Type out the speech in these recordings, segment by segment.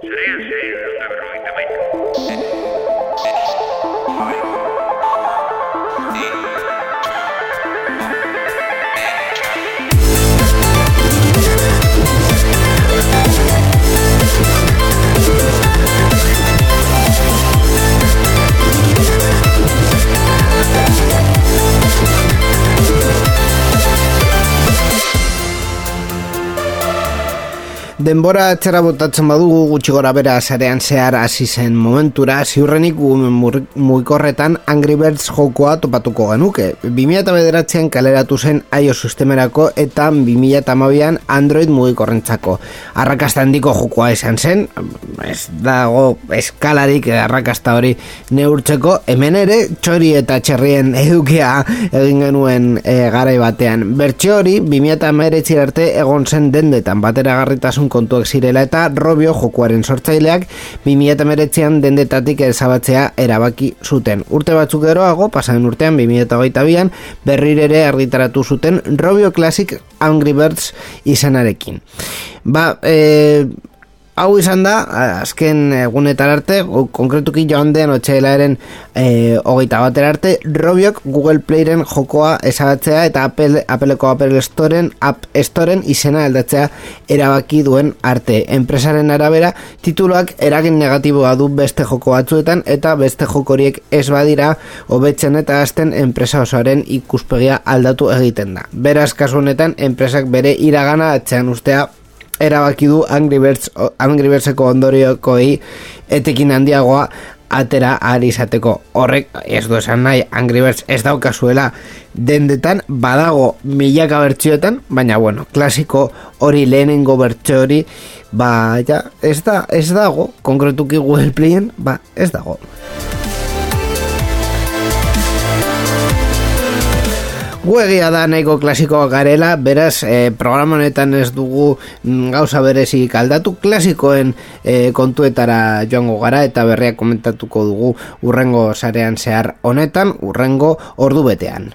Sim, sim, absolutamente. Denbora atzera botatzen badugu gutxi gora bera zarean zehar hasi zen momentura ziurrenik muikorretan Angry Birds jokoa topatuko genuke. 2000 bederatzean kaleratu zen iOS sistemerako eta 2000 Android mugikorrentzako. Arrakasta handiko jokoa izan zen, ez dago eskalarik arrakasta hori neurtzeko, hemen ere txori eta txerrien edukia egin genuen e, garai batean. Bertxe hori 2000 arte egon zen dendetan batera garritasun kontuak zirela eta Robio jokuaren sortzaileak 2008an dendetatik ezabatzea erabaki zuten. Urte batzuk geroago, pasaren urtean 2008an berrirere argitaratu zuten Robio Classic Angry Birds izanarekin. Ba, e, hau izan da, azken egunetar arte, konkretuki joan den otxailaren e, hogeita bater arte, Robiok Google Playren jokoa ezabatzea eta Apple, Appleko Apple Storen, App Storen izena aldatzea erabaki duen arte. Enpresaren arabera, tituloak eragin negatiboa du beste joko batzuetan eta beste jokoriek ez badira hobetzen eta azten enpresa osoaren ikuspegia aldatu egiten da. Beraz, kasu honetan, enpresak bere iragana atzean ustea erabaki du Angry Birds Angry Birdseko ondoriokoei etekin handiagoa atera ahal izateko. Horrek ez du esan nahi Angry Birds ez daukazuela. Dendetan badago milaka bertsioetan baina bueno, klasiko hori lehenengo bertsio hori ba, ja, ez, da, ez dago. Konkretuki Google Playen ba, ez dago Guegia da nahiko klasikoa garela, beraz, e, programa honetan ez dugu mm, gauza berezik aldatu, klasikoen e, kontuetara joango gara eta berriak komentatuko dugu urrengo sarean zehar honetan, urrengo ordu betean.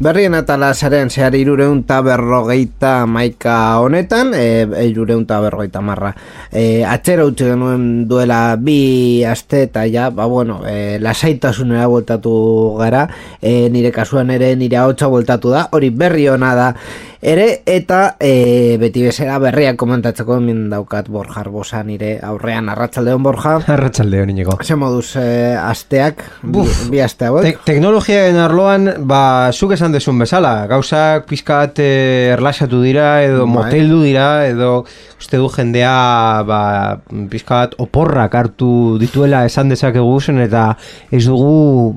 Berrien eta lasaren zehar irureun eta berrogeita maika honetan, e, e irureun eta berrogeita marra. E, atxera utzi genuen duela bi aste eta ja, ba bueno, e, lasaitasunera voltatu gara, e, nire kasuan ere nire hau voltatu da, hori berri hona da, ere eta e, beti bezera berriak komentatzeko hemen daukat Borja Arbosa nire aurrean. Arratsaldeon Borja. Arratsaldeon inigo ze moduz e, asteak bi, bi aste hauek? Te teknologiaen arloan ba zuk esan desun bezala gauzak pizkat e, erlaxatu dira edo bai. moteldu dira edo uste du jendea ba pizkat oporrak hartu dituela esan dezakegu zen eta ez dugu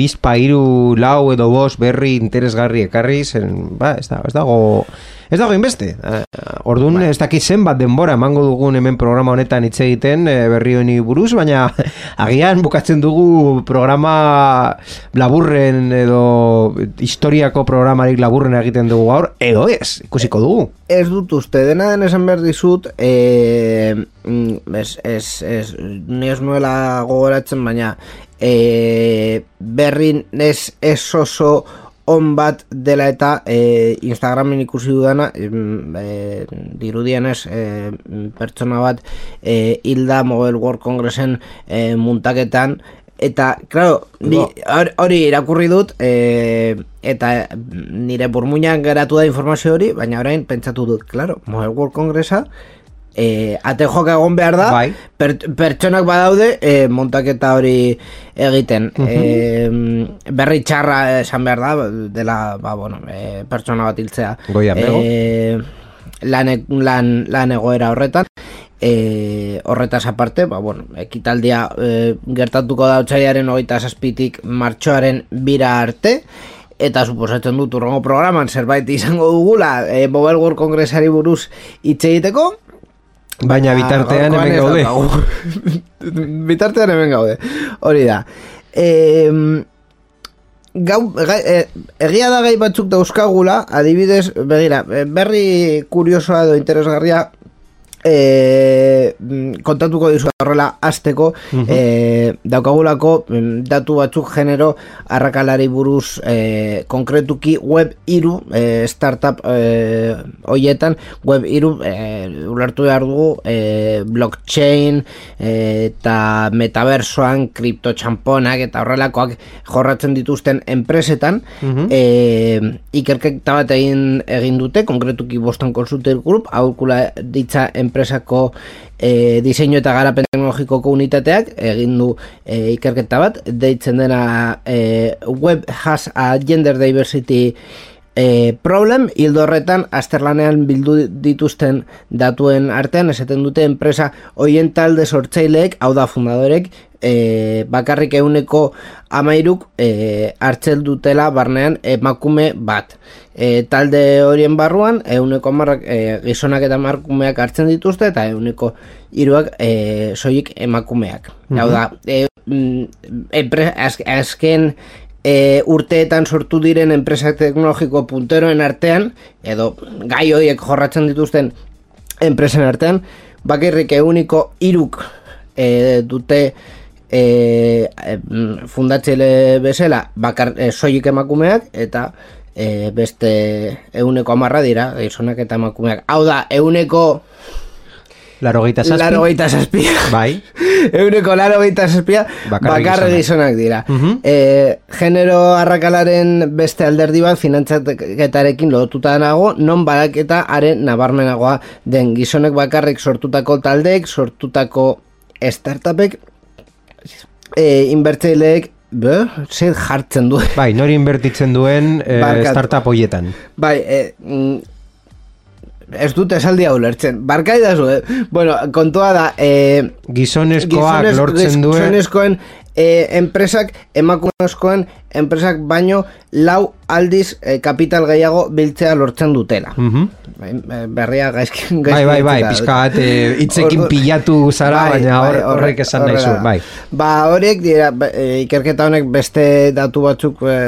bizpa hiru lau edo bost berri interesgarri ekarri zen. Ba ez da ez da dago ez dago inbeste. Uh, Orduan bai. ez dakit zenbat denbora emango dugun hemen programa honetan hitz egiten e, berri honi buruz, baina agian bukatzen dugu programa laburren edo historiako programarik laburren egiten dugu gaur, edo ez, ikusiko dugu. Ez dut uste, dena den esan behar dizut, e, ez, ez, ez, ni ez nuela gogoratzen, baina e, berrin ez, ez oso on bat dela eta e, Instagramen ikusi dudana e, dirudienez e, pertsona bat e, hilda Mobile World Congressen e, muntaketan. Eta, claro, hori irakurri dut e, eta nire burmuinan geratu da informazio hori, baina orain pentsatu dut, claro, Mobile World Congressa e, ate joka egon behar da. Bai. pertsonak badaude e, montaketa hori egiten. Uh berri txarra esan behar da dela ba, bueno, e, pertsona bat hiltzea. Goia e, lan, e, lan, lan egoera horretan. E, horretaz aparte, ba, bueno, ekitaldia e, gertatuko da otxaiaren hogeita zazpitik martxoaren bira arte, eta suposatzen dut urrongo programan zerbait izango dugula e, Mobile World Kongresari buruz hitz egiteko, Baina bitartean hemen gaude. bitartean hemen gaude. Hori da. E, gau, gai, e, egia da gai batzuk dauzkagula, adibidez, begira, e, berri kuriosoa edo interesgarria e, mm, kontatuko dizu horrela azteko e, daukagulako mm, datu batzuk genero arrakalari buruz e, konkretuki web iru e, startup e, hoietan web iru e, ulertu behar dugu e, blockchain e, eta metaversoan kriptotxamponak eta horrelakoak jorratzen dituzten enpresetan e, ikerketa bat egin, egin dute konkretuki Boston Consulting Group aurkula ditza enpresako e, diseinu eta garapen teknologikoko unitateak egin du e, ikerketa bat. Deitzen dena e, web has a gender diversity e, problem, hildo horretan azterlanean bildu dituzten datuen artean, esaten dute enpresa hoien talde sortzaileek, hau da fundadorek, e, bakarrik euneko amairuk e, hartzel dutela barnean emakume bat. E, talde horien barruan, euneko amarrak e, gizonak eta emakumeak hartzen dituzte, eta euneko hiruak e, soilik emakumeak. Hau da, e, mm, azken e, urteetan sortu diren enpresa teknologiko punteroen artean, edo gai horiek jorratzen dituzten enpresen artean, bakarrik euniko iruk e, dute e, e, fundatzeile bezala bakar, e, soilik emakumeak eta e, beste euneko amarra dira, gizonak eta emakumeak. Hau da, euneko Larogeita zazpi. larogeita zazpia. Bai. Euneko laro gaita zazpia Bakarrik bakarrik gizonak. dira. Mhm. e, genero arrakalaren beste alderdi bat finantzaketarekin lotuta dago, non badaketa haren nabarmenagoa den gizonek bakarrik sortutako taldeek, sortutako startupek, e, inbertzaileek, be, zer jartzen du. Bai, nori inbertitzen duen eh, Barkatu. startup hoietan. Bai, e, mm, ez dut esaldi hau lertzen. Barkai da eh? Bueno, kontua da, e, Gizonezkoak Gizonez- lortzen duen... Gizonezkoen e, enpresak, emakumezkoen enpresak baino lau aldiz e, kapital gehiago biltzea lortzen dutela. Mhm. Bai, e, berria gaizki Bai, bai, bai, pizka bat, eh, hitzekin pilatu zara, baina hor- horre- horrek esan nahi zuen, da. bai. Ba, horiek dira, ba, e, ikerketa honek beste datu batzuk e,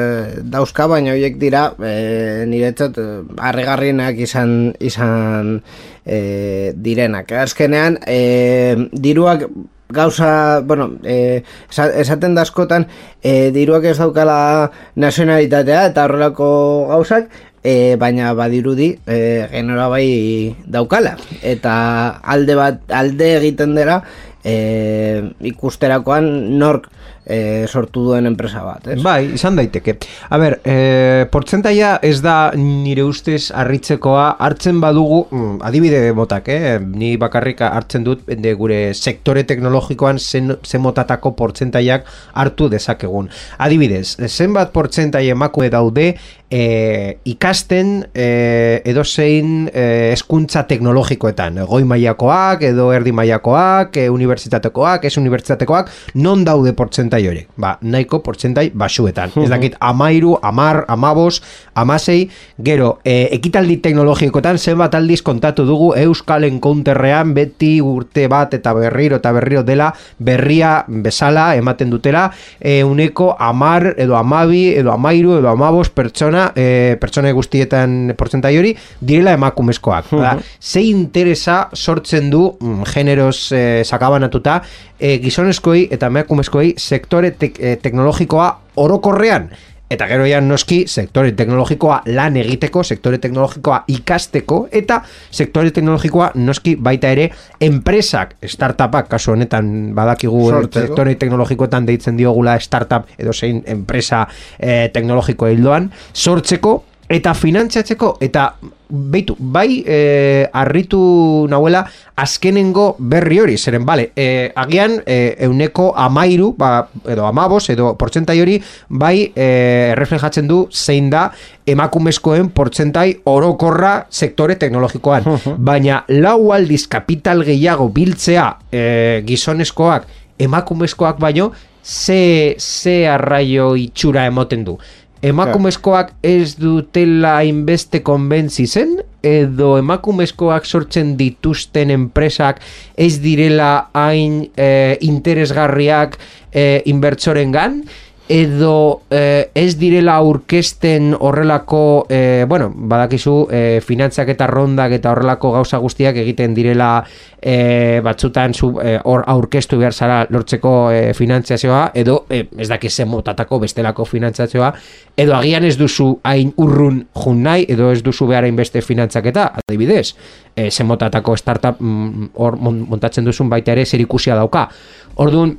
dauzka, baina horiek dira e, niretzat e, harrigarrienak izan izan e, direnak. Azkenean, e, diruak gauza, bueno, e, esa- esaten da askotan e, diruak ez daukala nazionalitatea eta horrelako gauzak, e, baina badirudi e, genera bai daukala. Eta alde bat alde egiten dela e, ikusterakoan nork e, sortu duen enpresa bat, ez? Bai, izan daiteke. A ber, e, portzentaia ez da nire ustez harritzekoa hartzen badugu, mm, adibide motak, eh? ni bakarrik hartzen dut de gure sektore teknologikoan zen, zen motatako portzentaiak hartu dezakegun. Adibidez, zenbat portzentai emakume daude e, ikasten e, edozein e, eskuntza teknologikoetan, goi mailakoak edo erdi mailakoak, e, unibertsitatekoak, ez unibertsitatekoak, non daude portzentai horiek? Ba, nahiko portzentai basuetan. Ez dakit, amairu, amar, amabos, amasei, gero, e, ekitaldi teknologikoetan zenbat aldiz kontatu dugu Euskal Encounterrean beti urte bat eta berriro eta berriro dela berria bezala ematen dutela e, uneko amar edo amabi edo amairu edo amabos pertsona e, pertsona guztietan portzentai hori direla emakumezkoak. Da, ze interesa sortzen du mm, generoz e, sakabanatuta e, gizonezkoei eta emakumezkoei sektore tek, e, teknologikoa orokorrean Eta gero ja noski sektore teknologikoa lan egiteko, sektore teknologikoa ikasteko eta sektore teknologikoa noski baita ere enpresak, startupak, kasu honetan badakigu Sortzeko. sektore teknologikoetan deitzen diogula startup edo zein enpresa eh, teknologiko hildoan, sortzeko eta finantzatzeko eta beitu, bai e, arritu nahuela azkenengo berri hori, zeren, bale, e, agian e, euneko amairu, ba, edo amabos, edo portzentai hori, bai e, reflejatzen du zein da emakumezkoen portzentai orokorra sektore teknologikoan. Baina lau aldiz kapital gehiago biltzea e, gizonezkoak emakumezkoak baino, ze, ze arraio itxura emoten du emakumezkoak ez dutela inbeste konbentzi zen edo emakumezkoak sortzen dituzten enpresak ez direla hain eh, interesgarriak eh, inbertsoren gan edo eh, ez direla aurkesten horrelako, eh, bueno, badakizu, eh, finantzak eta rondak eta horrelako gauza guztiak egiten direla eh, batzutan zu, eh, hor aurkestu behar zara lortzeko eh, finantziazioa, edo eh, ez dakiz motatako bestelako finantziazioa, edo agian ez duzu hain urrun jun nahi, edo ez duzu behar beste finantzaketa, adibidez, eh, motatako startup mm, hor montatzen duzun baita ere zer ikusia dauka. Orduan,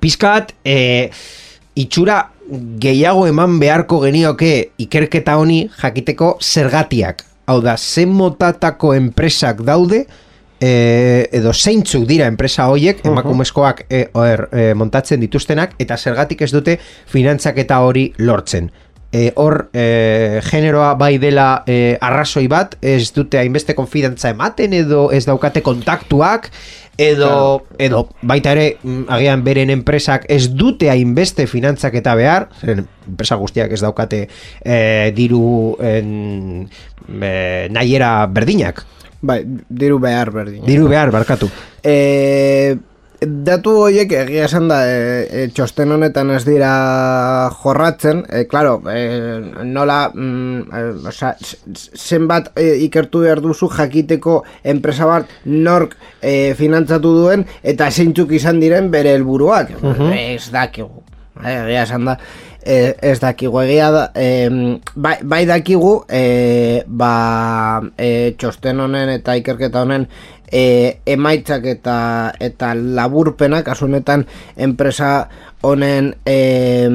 pizkat, eh, itxura gehiago eman beharko genioke ikerketa honi jakiteko zergatiak. Hau da, zen motatako enpresak daude, e, edo zeintzuk dira enpresa hoiek, emakumezkoak e, e, montatzen dituztenak, eta zergatik ez dute finantzak eta hori lortzen. E, hor, e, generoa bai dela e, arrazoi bat, ez dute hainbeste konfidantza ematen, edo ez daukate kontaktuak, edo, edo baita ere mm, agian beren enpresak ez dute hainbeste finantzak eta behar zen, enpresa guztiak ez daukate e, diru en, e, nahiera berdinak. Bai, diru behar berdinak. Diru behar, barkatu. E, datu horiek egia esan da e, e, txosten honetan ez dira jorratzen, e, claro, e, nola mm, e, oza, zenbat e, ikertu behar duzu jakiteko enpresa bat nork e, finantzatu duen eta zeintzuk izan diren bere helburuak. Uh ez dakigu. E, egia esan da e, ez dakigu. Egia da e, bai, bai dakigu e, ba, e, txosten honen eta ikerketa honen e, emaitzak eta eta laburpenak asunetan enpresa honen e,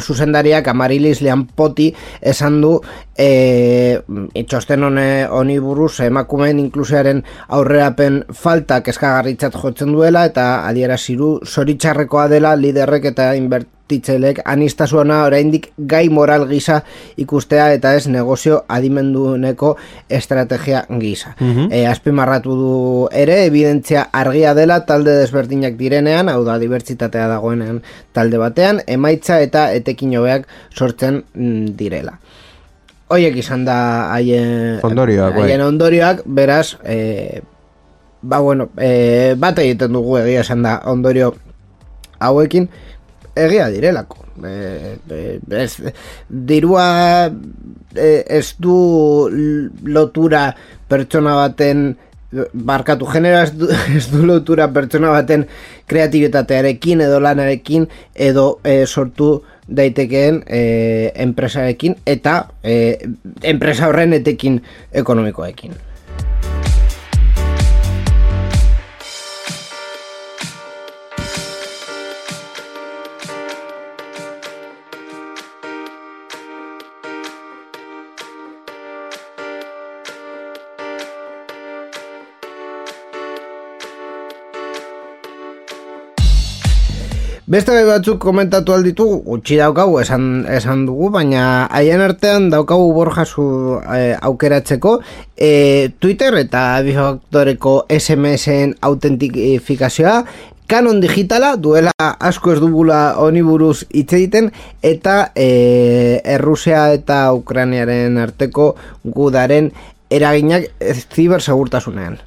zuzendariak amarilis lian poti esan du e, itxosten hone honi buruz emakumeen inklusiaren aurrerapen falta eskagarritzat jotzen duela eta adiera ziru zoritxarrekoa dela liderrek eta inbert titzelek anistasuana oraindik gai moral gisa ikustea eta ez negozio adimenduneko estrategia gisa. Mm azpimarratu du ere, evidentzia argia dela talde desberdinak direnean, hau da, dibertsitatea dagoenean talde batean, emaitza eta etekin hobeak sortzen mm, direla. Hoiek izan da haien ondorioak, bai. haien ondorioak, beraz, e, ba bueno, e, bat egiten dugu egia esan da ondorio hauekin, egia direlako. E, e, ez, dirua e, ez du lotura pertsona baten barkatu genera ez du, ez du lotura pertsona baten kreatibitatearekin edo lanarekin edo e, sortu daitekeen e, enpresarekin eta e, enpresa horren etekin ekonomikoekin. Beste gai batzuk komentatu alditu, utxi daukagu esan, esan dugu, baina haien artean daukagu borjazu e, aukeratzeko e, Twitter eta bifaktoreko SMS-en autentifikazioa, kanon digitala, duela asko ez dugula oniburuz hitz egiten, eta e, Errusia eta Ukraniaren arteko gudaren eraginak ziber segurtasunean.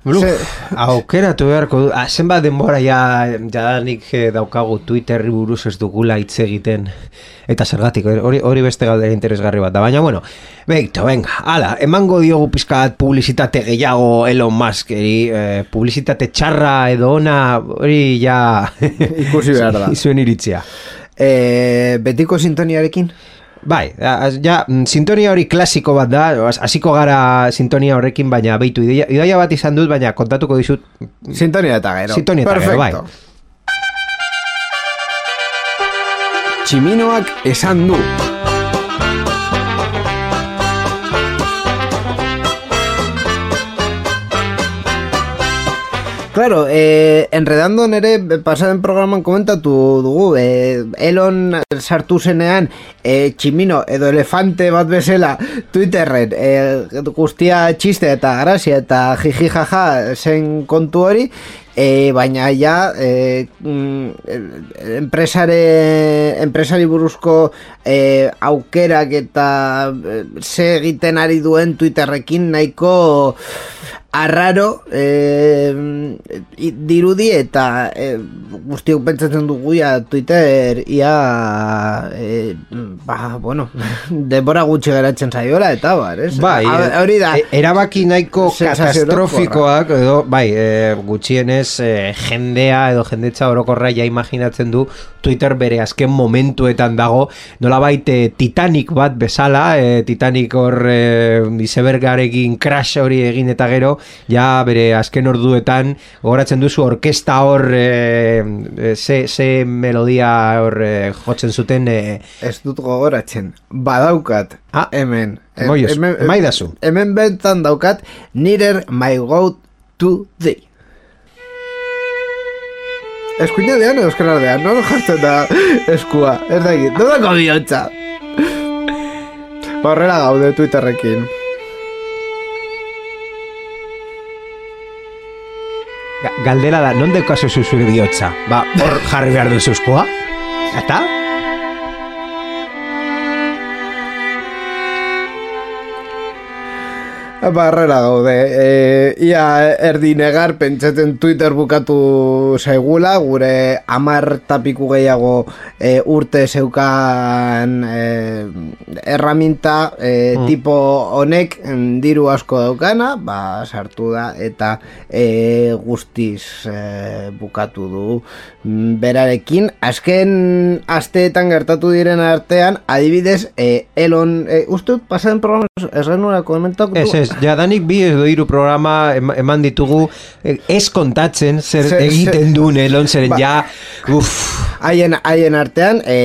Aukeratu beharko du. Ah, zenbat denbora ja jadanik eh, daukagu Twitter buruz ez dugula hitz egiten eta zergatik hori hori beste galdera interesgarri bat da. Baina bueno, beito, venga, ala, emango diogu pizkat publizitate gehiago Elon Musk, eh, publizitate txarra edo ona, hori ja ikusi behar da. Zuen iritzia. Eh, betiko sintoniarekin? Bai, ja, mm, sintonia hori klasiko bat da, hasiko gara sintonia horrekin, baina beitu, idaia, bat izan dut, baina kontatuko dizut... Sintonia eta gero. Sintonia eta gero, bai. Tximinoak esan du. Claro, eh, enredando nere pasaden programan komentatu dugu, eh, Elon sartu zenean eh, tximino edo elefante bat bezala Twitterren eh, guztia txiste eta grazia eta jiji jaja zen kontu hori, E, baina ja e, mm, enpresare, enpresari buruzko e, aukerak eta e, ze egiten ari duen Twitterrekin nahiko arraro e, dirudi eta e, guztiok pentsatzen dugu ya Twitter ia e, ba, bueno, denbora gutxi geratzen zaiola eta bar, ez? Bai, hori da. E, erabaki nahiko katastrofikoak edo, bai, e, gutxienez e, jendea edo jendetza orokorra ja imaginatzen du Twitter bere azken momentuetan dago nola baite Titanic bat bezala e, Titanic hor e, izebergarekin crash hori egin eta gero ja bere azken orduetan gogoratzen duzu orkesta hor e, ze, ze melodia hor e, jotzen zuten e, ez dut gogoratzen. Badaukat ah, hemen. Moios, hemen, hemen, hemen bentan daukat Neither my go to thee Eskuina dean edo eskenar dean, no jartzen da eskua, ez da egin, no dako bihotza. Horrela gaude Twitterrekin. Galdera da, non aso zuzure bihotza? Ba, hor jarri behar duzu eskua? Eta? Barrera gaude, e, ia erdi negar pentsatzen Twitter bukatu zaigula, gure amar tapiku gehiago e, urte zeukan e, erraminta e, mm. tipo honek diru asko daukana, ba sartu da eta e, guztiz e, bukatu du berarekin. Azken asteetan gertatu diren artean, adibidez, e, Elon, e, uste dut, pasaden programaz, ez genuen komentatu? Ez, ez, jadanik bi edo hiru programa eman ditugu eh, ez kontatzen zer egiten duen elon zeren ba, ja uff haien, haien artean e,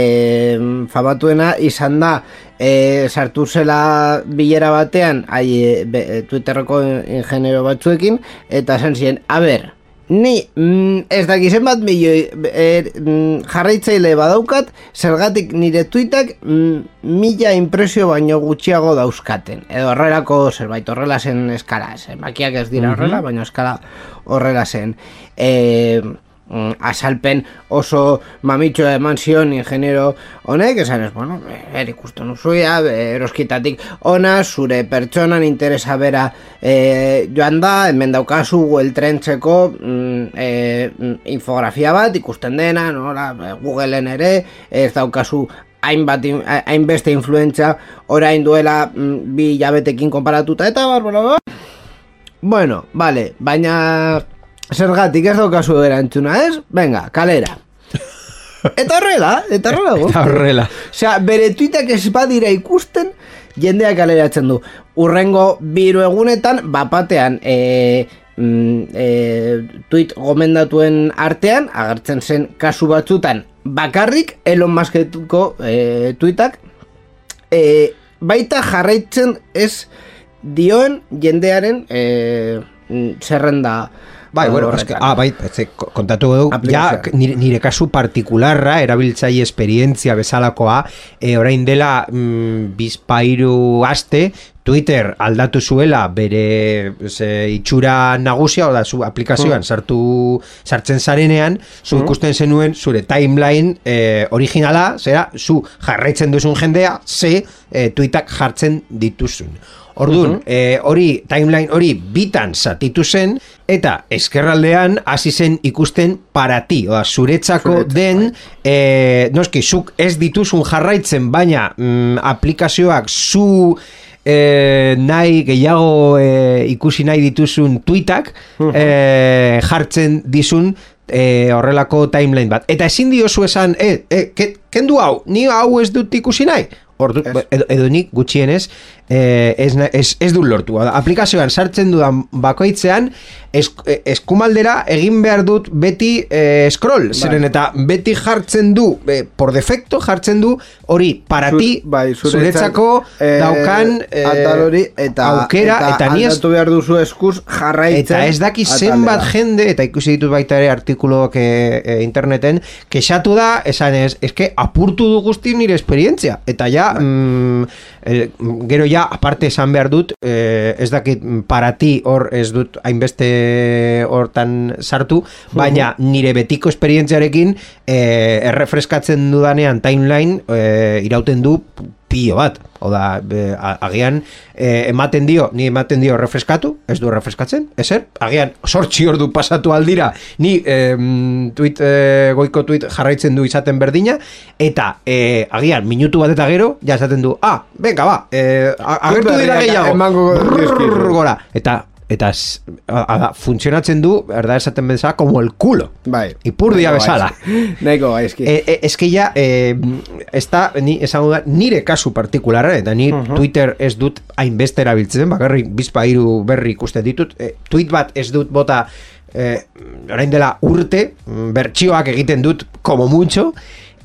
famatuena izan da e, sartu zela bilera batean hai, be, Twitterreko ingenero batzuekin eta zen ziren, a ber Ni, mm, ez dakizen bat milioi er, mm, jarraitzaile badaukat, zergatik nire tuitak mm, mila impresio baino gutxiago dauzkaten. Edo horrelako zerbait horrela zen eskala, zen makiak ez dira horrela, baino eskala horrela zen. E, mm, asalpen oso mamitxo eman zion ingenero honek, esan ez, bueno, er ikusten usuia, eroskitatik ona, zure pertsonan interesa bera e, joan da, hemen daukazu Google Trendseko mm, e, infografia bat, ikusten dena, no, la, Googleen ere, ez daukazu hainbat hainbeste influentza orain duela mm, bi jabetekin konparatuta eta bar, bueno, bueno, vale, baina Zergatik ez daukazu erantzuna, ez? Venga, kalera. Eta horrela, eta horrela. eta horrela. Osea, bere tuitak ez badira ikusten, jendeak kaleratzen du. Urrengo biru egunetan, bapatean, e, mm, e, tuit gomendatuen artean, agertzen zen kasu batzutan, bakarrik, Elon Musketuko e, tuitak, e, baita jarraitzen ez dioen jendearen e, zerrenda Bai, bueno, que, ah, bai, ez, kontatu du, ja, nire, nire kasu partikularra, erabiltzai esperientzia bezalakoa, e, orain dela mm, bizpairu aste, Twitter aldatu zuela bere ze, itxura nagusia, oda, zu aplikazioan mm. sartu sartzen zarenean, zu mm. ikusten zenuen zure timeline e, originala, zera, zu jarraitzen duzun jendea, ze e, tweetak jartzen dituzun. Orduan, uh hori timeline hori bitan zatitu zen eta eskerraldean hasi zen ikusten para ti, oa, zuretzako den e, noski, zuk ez dituzun jarraitzen, baina mm, aplikazioak zu e, nahi gehiago e, ikusi nahi dituzun tweetak e, jartzen dizun e, horrelako timeline bat. Eta ezin diozu esan, e, e, kendu hau, ni hau ez dut ikusi nahi? Ordu, edo, edo nik gutxienez eh, ez, ez, ez du lortu. Aplikazioan sartzen dudan bakoitzean esk, eh, eskumaldera egin behar dut beti eh, scroll. Zeren eta beti jartzen du, eh, por defecto jartzen du hori para ti, bai, zuretzako eh, daukan eh, hori eta aukera eta, aldatu behar duzu eskuz jarraitzen Eta ez daki zenbat jende, eta ikusi ditut baita ere artikuloak e, e, interneten, kexatu da, esan ez, eske apurtu du guzti nire esperientzia. Eta ja, mm, e, gero ja, aparte esan behar dut, e, ez dakit para ti hor ez dut hainbeste hortan sartu, baina nire betiko esperientziarekin e, errefreskatzen dudanean timeline e, irauten du pilo bat. Oda, a- agian e, ematen dio, ni ematen dio refreskatu, ez du refreskatzen, ezer? Agian sortxi ordu pasatu aldira, ni em, tweet, e, goiko tweet jarraitzen du izaten berdina, eta e, agian minutu bat eta gero, ja esaten du, ah, venga, ba, e, a- agertu dira gehiago, emango gora, eta eta s- a- a- funtzionatzen du, erda esaten bezala, como el culo. Bai. Ipurdia bezala. gaizki. Nahiko gaizki. E, e, ja, e, ez da, ni, esango da, nire kasu partikulara, eta ni Twitter ez dut hainbeste erabiltzen, bakarrik bizpa hiru berri ikusten ditut, e, tweet bat ez dut bota, e, orain dela urte, mm, bertsioak egiten dut, como mucho,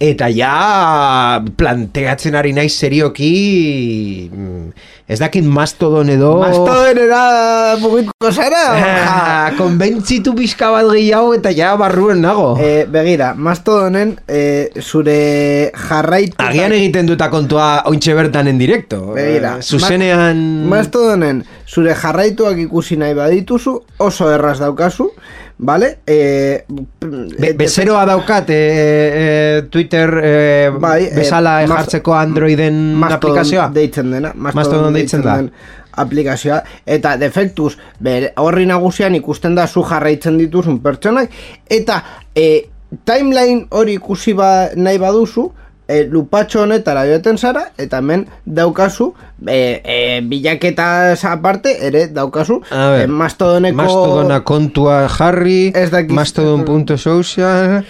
eta ja planteatzen ari naiz serioki mm, ez dakit mastodon edo Mastodonera mugituko zara? Ah, konbentzitu pixka bat gehiago eta ja barruen nago Eh, begira, Mastodonen eh, zure jarraitu Agian egiten duta kontua ointxe bertan en directo. Begira, Eh, zuzenean... Mastodonen zure jarraituak ikusi nahi badituzu, oso erraz daukazu, vale? Eh, Be, bezeroa daukat e, e, Twitter e, Bai, eh, bezala Mas- jartzeko Androiden Mastodon aplikazioa. deitzen dena Mastodon deitzen da. den aplikazioa eta defektuz horri nagusian ikusten da zu jarraitzen dituzun pertsonak eta e, timeline hori ikusi ba, nahi baduzu e, lupatxo honetara joeten zara eta hemen daukazu e, e, bilaketa aparte ere daukazu e, mastodoneko Mastodona kontua jarri, mastodon.social,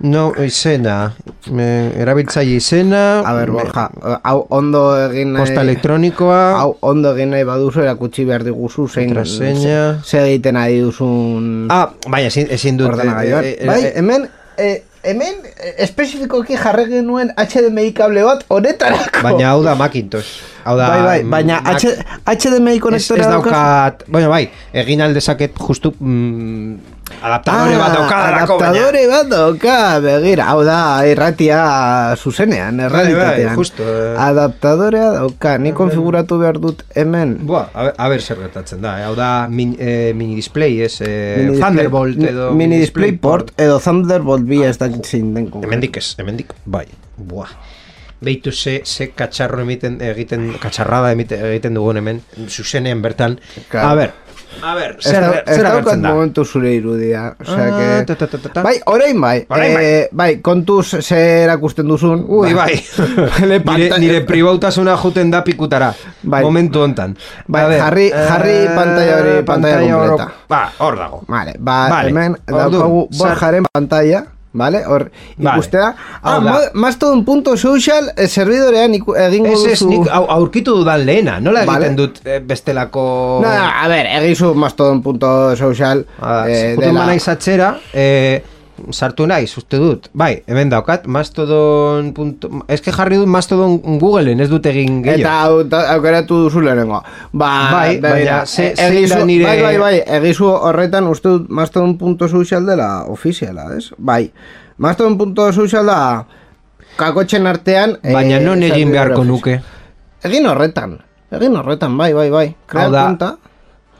no izena, me, erabiltzaile izena, a ber, Borja, hau ondo egin nahi- posta elektronikoa, hau ondo egin nahi baduzu erakutsi behar diguzu zein Kontraseña. ze, ze egiten ari duzun ah, baina ezin, dut, eh, eh, bai, eh, hemen eh, hemen eh, espezifikoki jarri genuen HDMI kable bat honetarako. baina hau da Macintosh. Hau da, bai, bai, baina HDMI Ez, konektorea ez daukazu? daukat, bueno, bai, egin aldezaket justu mm, adaptadore bat daukadarako, baina. Ah, adaptadore bat dauka, begira, hau da, irratia zuzenean, errealitatean. justo, eh. Adaptadorea dauka, ni konfiguratu behar dut hemen. Buah, a, ber zer gertatzen da, eh? hau da min, eh, mini display, ez, eh, Mini Thunderbolt display- edo Mini display port edo Thunderbolt bi ez zein den konkretu. Hemendik ez, hemendik, bai, buah. Beitu ze, ze katxarro emiten, egiten, katxarrada emite, egiten dugun hemen, zuzenean bertan. Claro. A ber, a ber, zer, zer, agertzen da? momentu zure irudia. Osea Ah, que... ta, ta, ta, ta, ta. Bai, orain bai. Orain bai. Eh, bai, kontuz ze erakusten duzun. Ui, bai. nire, pantalla- nire pribautasuna juten da pikutara. Bai. Momentu hontan. Bai, ber, jarri- jarri eh, pantalla hori, pantalla oro- completa. Ba, hor dago. Vale, ba, Vale, hemen daukagu borjaren pantalla. Vale, hor Vale. ikustea. Ah, Hau da. ma- Mastodon.social eh, serbidorean iku, egingo Ez, ez, duzu. nik au, aurkitu dudan lehena, nola Vale. egiten dut eh, bestelako... No, no, a ver, egizu mastodon.social Ah, eh, Jutu dela- naiz atzera, eh, sartu naiz, uste dut. Bai, hemen daukat, mastodon... Punto, ez que jarri dut mastodon Googleen, ez dut egin gehiago. Eta aukeratu duzu lehenengo. Ba, Bai, begira, baina ze- e- egizu- da nire- Bai, bai, bai, egizu horretan uste dut mastodon.social dela ofiziala, ez? Bai, mastodon.social da kakotxen artean... Baina eh, non egin beharko nuke. Egin horretan, egin horretan, bai, bai, bai. Krea Hau da, konta.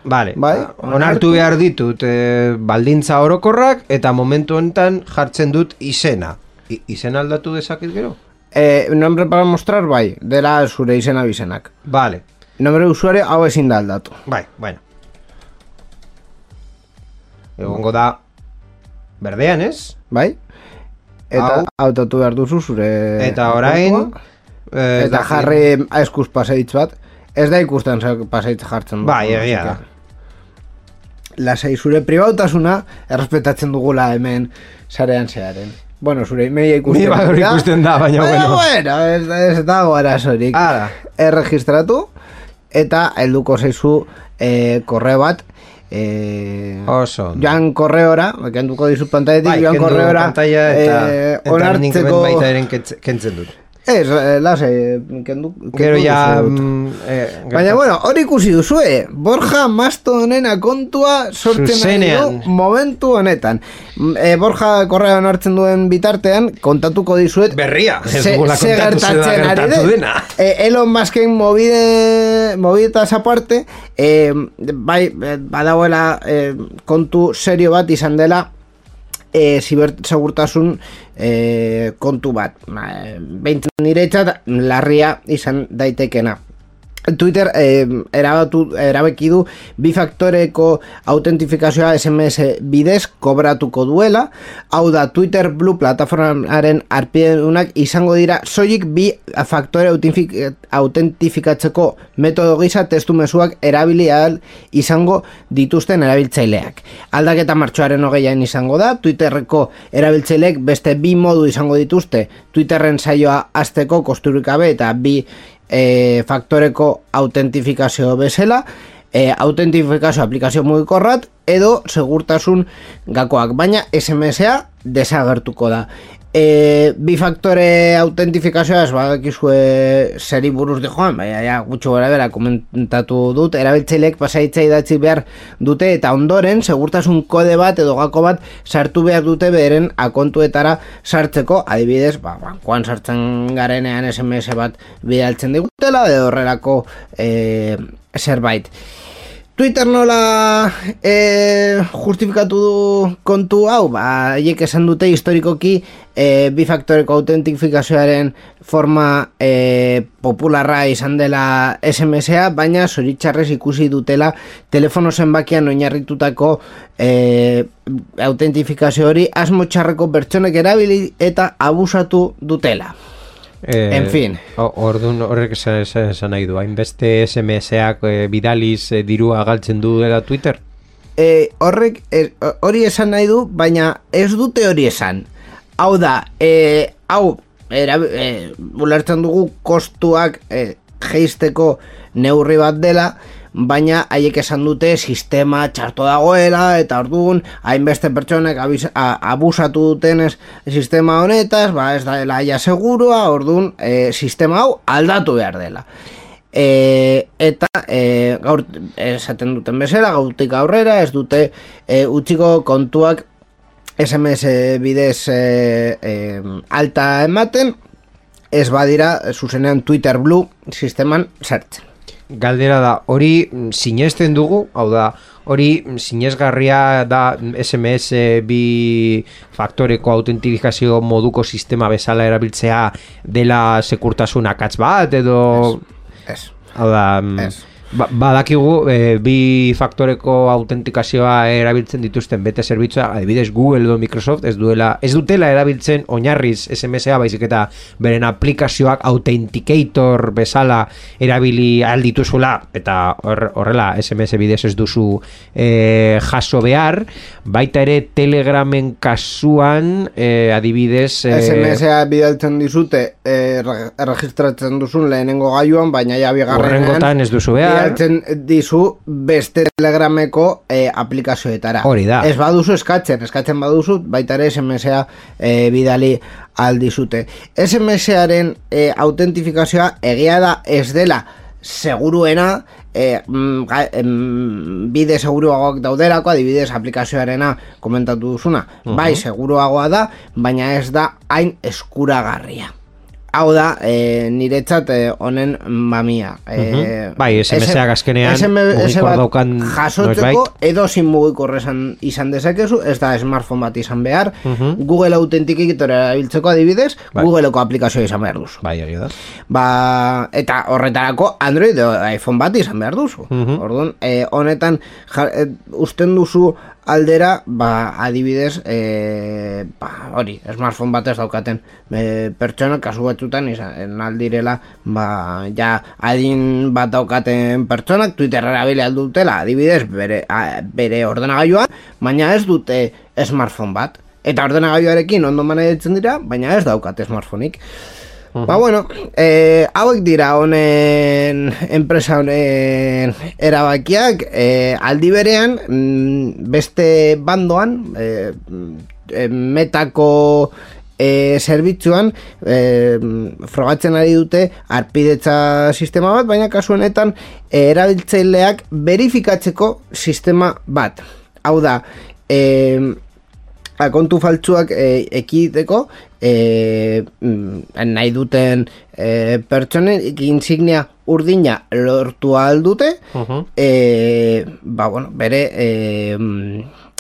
Vale, Bai, onartu behar ditut eh, baldintza orokorrak eta momentu honetan jartzen dut izena. I, izena aldatu dezaket gero? Eh, nombre para mostrar, bai, dela zure izena bizenak. Vale, Nombre usuario hau ezin da aldatu. bai, bueno. Egongo da berdean ez? Bai? Eta Hau. hautatu behar duzu zure... Eta orain... eh, Eta jarri eskuz paseitz bat. Ez da ikusten paseitz jartzen. Bai, egia da. Lasai zure pribautasuna errespetatzen dugula hemen sarean zearen. Bueno, zure emaila ikusten Ni bai ikusten da, baina bueno. bueno, ez, ez dago arazorik. Hala. Erregistratu eta helduko zaizu e, korreo bat e, Oso joan korreora kenduko dizu pantailetik Bai, joan kendu korreora pantalla eta, eh, eta nik hemen onartzeko baita eren kentz- kentzen dut. Ez, eh, lase kendu, Gero ja... mm, eh, Baina, bueno, hori ikusi duzue, Borja Mastonen kontua sortzen du momentu honetan. E, Borja korrean hartzen duen bitartean, kontatuko dizuet, Berria, ze, ze gertatzen ari den. E, Elon Musken mobide, mobidetas aparte, e, bai, eh, badagoela e, kontu serio bat izan dela, e, zibersegurtasun e, kontu bat. E, Behintzen niretzat larria izan daitekena. Twitter eh, erabatu, erabeki du bi faktoreko autentifikazioa SMS bidez kobratuko duela. Hau da, Twitter Blue plataformaren arpidunak izango dira soilik bi faktore autentifik- autentifikatzeko metodo gisa testu mezuak erabili izango dituzten erabiltzaileak. Aldaketa martxoaren hogeian izango da, Twitterreko erabiltzaileek beste bi modu izango dituzte Twitterren saioa azteko kosturik gabe eta bi e, faktoreko autentifikazio bezala, e, autentifikazio aplikazio mugikorrat edo segurtasun gakoak, baina SMS-a desagertuko da. E, bi faktore autentifikazioa ez badakizue seri buruz di joan, baina ja, gutxo gara bera komentatu dut, erabiltzaileek pasaitza idatzi behar dute eta ondoren segurtasun kode bat edo gako bat sartu behar dute beren akontuetara sartzeko, adibidez, ba, bankoan sartzen garenean SMS bat bidaltzen digutela edo horrelako e, zerbait. Twitter nola e, justifikatu du kontu hau, ba, haiek esan dute historikoki e, bi faktoreko autentifikazioaren forma e, popularra izan dela SMS-a, baina zoritxarrez ikusi dutela telefono zenbakian oinarritutako e, autentifikazio hori asmo txarreko pertsonek erabili eta abusatu dutela. Eh, En fin. o- Ordun horrek esan, esan, esan nahi du, hainbeste SMS-ak eh, bidaliz eh, dirua galtzen du dela Twitter? e, horrek e, hori esan nahi du, baina ez dute hori esan. Hau da, e, hau, era, e, ulertzen dugu kostuak e, geisteko neurri bat dela, baina haiek esan dute sistema txarto dagoela eta orduan hainbeste pertsonek abusatu dutenez sistema honetaz, ba ez da ja segurua, orduan e, sistema hau aldatu behar dela. E, eta e, gaur esaten duten bezala, gautik aurrera, ez dute e, utziko kontuak SMS bidez e, e, alta ematen, ez badira zuzenean Twitter Blue sisteman sartzen. Galdera da, hori mm, sinesten dugu, hau da, hori mm, sinesgarria da mm, SMS bi faktoreko autentifikazio moduko sistema bezala erabiltzea dela sekurtasun akatz bat, edo... Ez. Hau da, mm, Ez. Ba, badakigu e, bi faktoreko autentikazioa erabiltzen dituzten bete zerbitzua, adibidez Google edo Microsoft ez duela ez dutela erabiltzen oinarriz SMS-a baizik eta beren aplikazioak authenticator bezala erabili ahal dituzula eta hor- horrela SMS bidez ez duzu e, jaso behar, baita ere Telegramen kasuan e, adibidez e, SMS-a bidaltzen dizute e, re- erregistratzen duzun lehenengo gailuan, baina ja bigarrenean Horrengotan ez duzu behar. Bidaltzen dizu beste telegrameko e, aplikazioetara. Hori da. Ez baduzu eskatzen, eskatzen baduzu, baita ere SMS-a e, bidali aldizute. SMS-aren e, autentifikazioa egia da ez dela seguruena, e, mm, bide seguruagoak daudelako, adibidez aplikazioarena komentatu duzuna. Bai, seguruagoa da, baina ez da hain eskuragarria. Hau da, e, niretzat e, honen mamia. E, Mhm. Bai, SMS-ak azkenean SMS mugikor bat daukan jasotzeko edo sin mugikor izan dezakezu, ez da smartphone bat izan behar, Mhm. Google Authenticator erabiltzeko adibidez, Bai. Googleeko aplikazioa izan behar duzu. Bai, hori da. Ba, eta horretarako Android edo iPhone bat izan behar duzu. Mhm. Orduan, e, honetan ja, e, usten duzu aldera, ba, adibidez, e, ba, hori, smartphone bat ez daukaten e, pertsona, kasu batzutan izan aldirela, ba, ja, adin bat daukaten pertsonak, Twitter erabili aldutela, adibidez, bere, a, bere ordenagailuan, baina ez dute smartphone bat. Eta ordenagailuarekin ondo manejatzen dira, baina ez daukat smartphoneik. Ba, bueno, eh, hauek dira honen enpresa honen erabakiak, eh, aldi berean, mm, beste bandoan, eh, metako eh, zerbitzuan, eh, frogatzen ari dute arpidetza sistema bat, baina kasu honetan eh, erabiltzaileak verifikatzeko sistema bat. Hau da, eh, akontu faltsuak e, ekideko e, mm, nahi duten e, pertsonen insignia urdina lortu aldute Mhm. e, ba, bueno, bere e,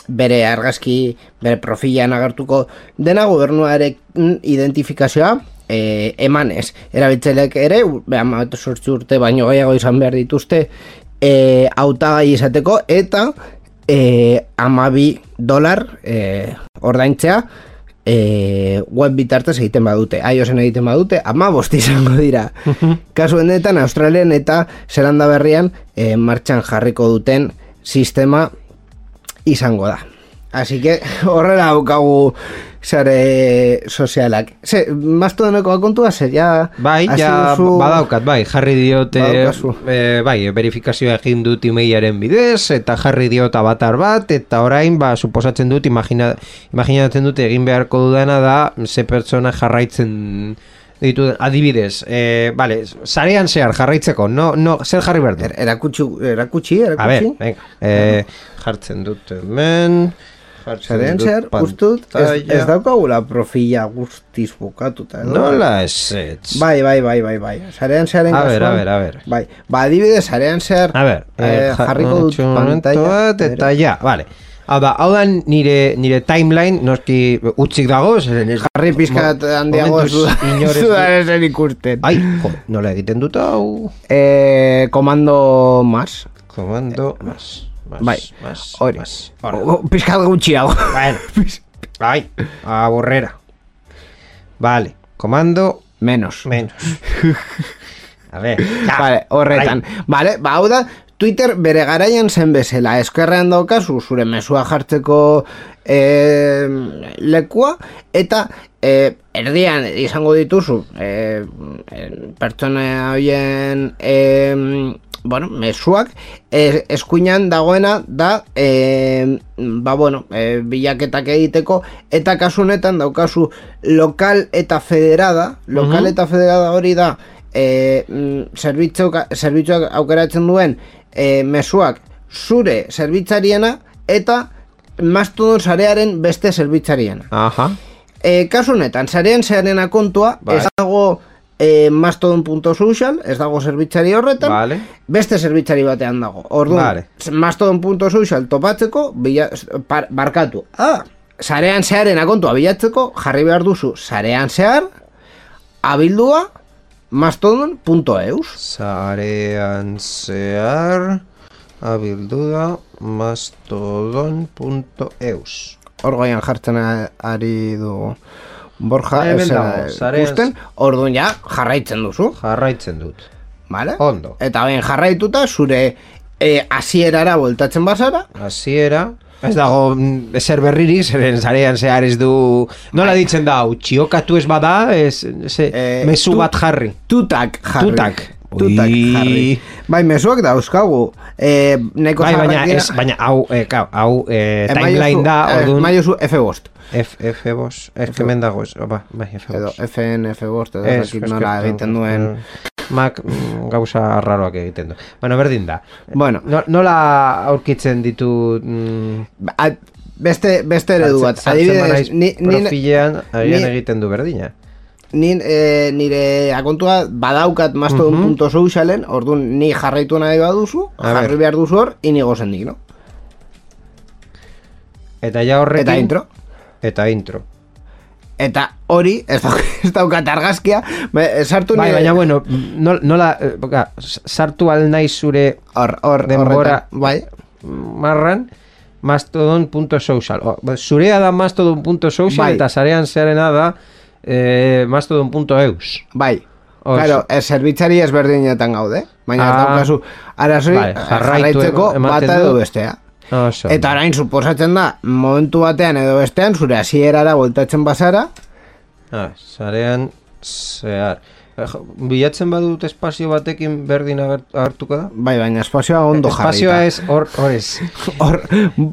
bere argazki bere profilan agertuko dena gobernuaren identifikazioa e, emanez erabiltzaileak ere behan sortzi urte baino gehiago izan behar dituzte e, hautagai izateko eta e, amabi dolar e, ordaintzea e, web bitartez egiten badute. iOSen egiten badute ama izango dira. Kasu honetan Australian eta Zelanda berrian e, martxan jarriko duten sistema izango da. Así que horrela daukagu sare sozialak. Ze, mastodoneko kontua zer, ja... Bai, ja, duzu- badaukat, bai, jarri diote, e, bai, verifikazioa egin dut emailaren bidez, eta jarri diot avatar bat, eta orain, ba, suposatzen dut, imagina, imaginatzen dut egin beharko dudana da, ze pertsona jarraitzen ditu, adibidez, e, vale, sarean zehar jarraitzeko, no, no, zer jarri behar dut? Er, erakutsi, erakutsi, A ber, erakutsi. venga, e, jartzen dut hemen, jartzen Zaren zer, ustut, ez, ez daukagula profila guztiz bukatuta. edo? Nola ez ez? Bai, bai, bai, bai, bai. Sarean zearen A ber, kasuan- a ber, a ber. Bai, ba, adibidez, sarean zehar A ber, eh, ja- jarriko dut pantalla. eta ja, vale. Hau da, hau da nire, nire timeline, noski utzik dago, zeren ez... Jarri pizkat handiago du- dudaren ikusten. Ai, jo, nola egiten dut hau? Eh, komando mas. Komando, mas, mas, Bai, hori. O- Pizkat gutxiago. Bueno, ai, aburrera. Vale, komando, Menos. menos. A ver, ja. Vale, horretan. Vale, ba, hau da, Twitter bere garaian zen bezala, eskerrean daukazu zure mesua jartzeko e, lekua, eta e, erdian izango dituzu e, pertsona horien e, bueno, mesuak e, eskuinan dagoena da e, ba bueno, e, bilaketak egiteko eta kasu honetan daukazu lokal eta federada lokal eta federada hori da e, mm, zerbitzuak, zerbitzuak aukeratzen duen e, mesuak zure zerbitzariena eta mastodon sarearen beste zerbitzariena. Aha. E, kasu honetan, sarean zearen akontua, Bai. ez dago e, mastodon.social, ez dago zerbitzari horretan, Vale. beste zerbitzari batean dago. Orduan, Vale. mastodon.social topatzeko, bila, par, barkatu. Ah, sarean zearen akontua bilatzeko, jarri behar duzu sarean zehar, abildua, mastodon.eus. Sarean zehar abilduda mastodon.eus Hor goian jartzen ari du Borja ez ikusten, orduan ja jarraitzen duzu, Jarraitzen dut vale? Ondo. Eta ben jarraituta zure eh, hasierara voltatzen bazara, Hasiera Ez dago mm, ezer berririk, zeren zarean zehar ez du... Nola ditzen da, txiokatu ez bada, ez, ze, Eh, mezu tu- bat jarri. tutak jarri. Tutak. Tutak Ui. jarri. Bai, mezuak dauzkagu. Eh, neko Bai, baina, ez, baina hau, eh, kau, hau Eh, timeline da, eh, orduan... maiozu F5 F, F bos, ez que men dago ba, bai, F edo bos. FN F5 edo Ez, nola egiten duen. Mac mm, gauza raroak egiten du. Bueno, berdin da. Bueno. No, nola aurkitzen ditu... Mm, Beste, beste eredu bat. Adibidez, ni, ni, profilean agian ni- egiten du berdina. Ni, eh, nire akontua badaukat mastodon.socialen, orduan ni jarraitu nahi baduzu, A jarri behar duzu hor, inigo zendik, no? Eta ja horrekin... Eta intro. Eta intro. Eta hori, ez, dauk, ez daukat argazkia, sartu Bai, nire... baina bueno, nola, nola eh, boka, sartu al naiz zure Hor, hor, denbora bai. marran mastodon.social. Zurea da mastodon.social Bai. eta sarean zearena da eh, mastodon.eus. Bai. Oso. Claro, ez zerbitzari ezberdinetan gaude, baina ez Ah. daukazu arazoi Bai, jarraitu jarraitzeko bata edo bestea. Oso. Eta orain suposatzen da, momentu batean edo bestean, zure hasierara voltatzen bazara, Ah, sarean zehar. Eh, Bilatzen badut espazio batekin berdin agertuko da? Bai, baina espazioa ondo Espazioa jarrita. ez, hor, hor ez. Hor,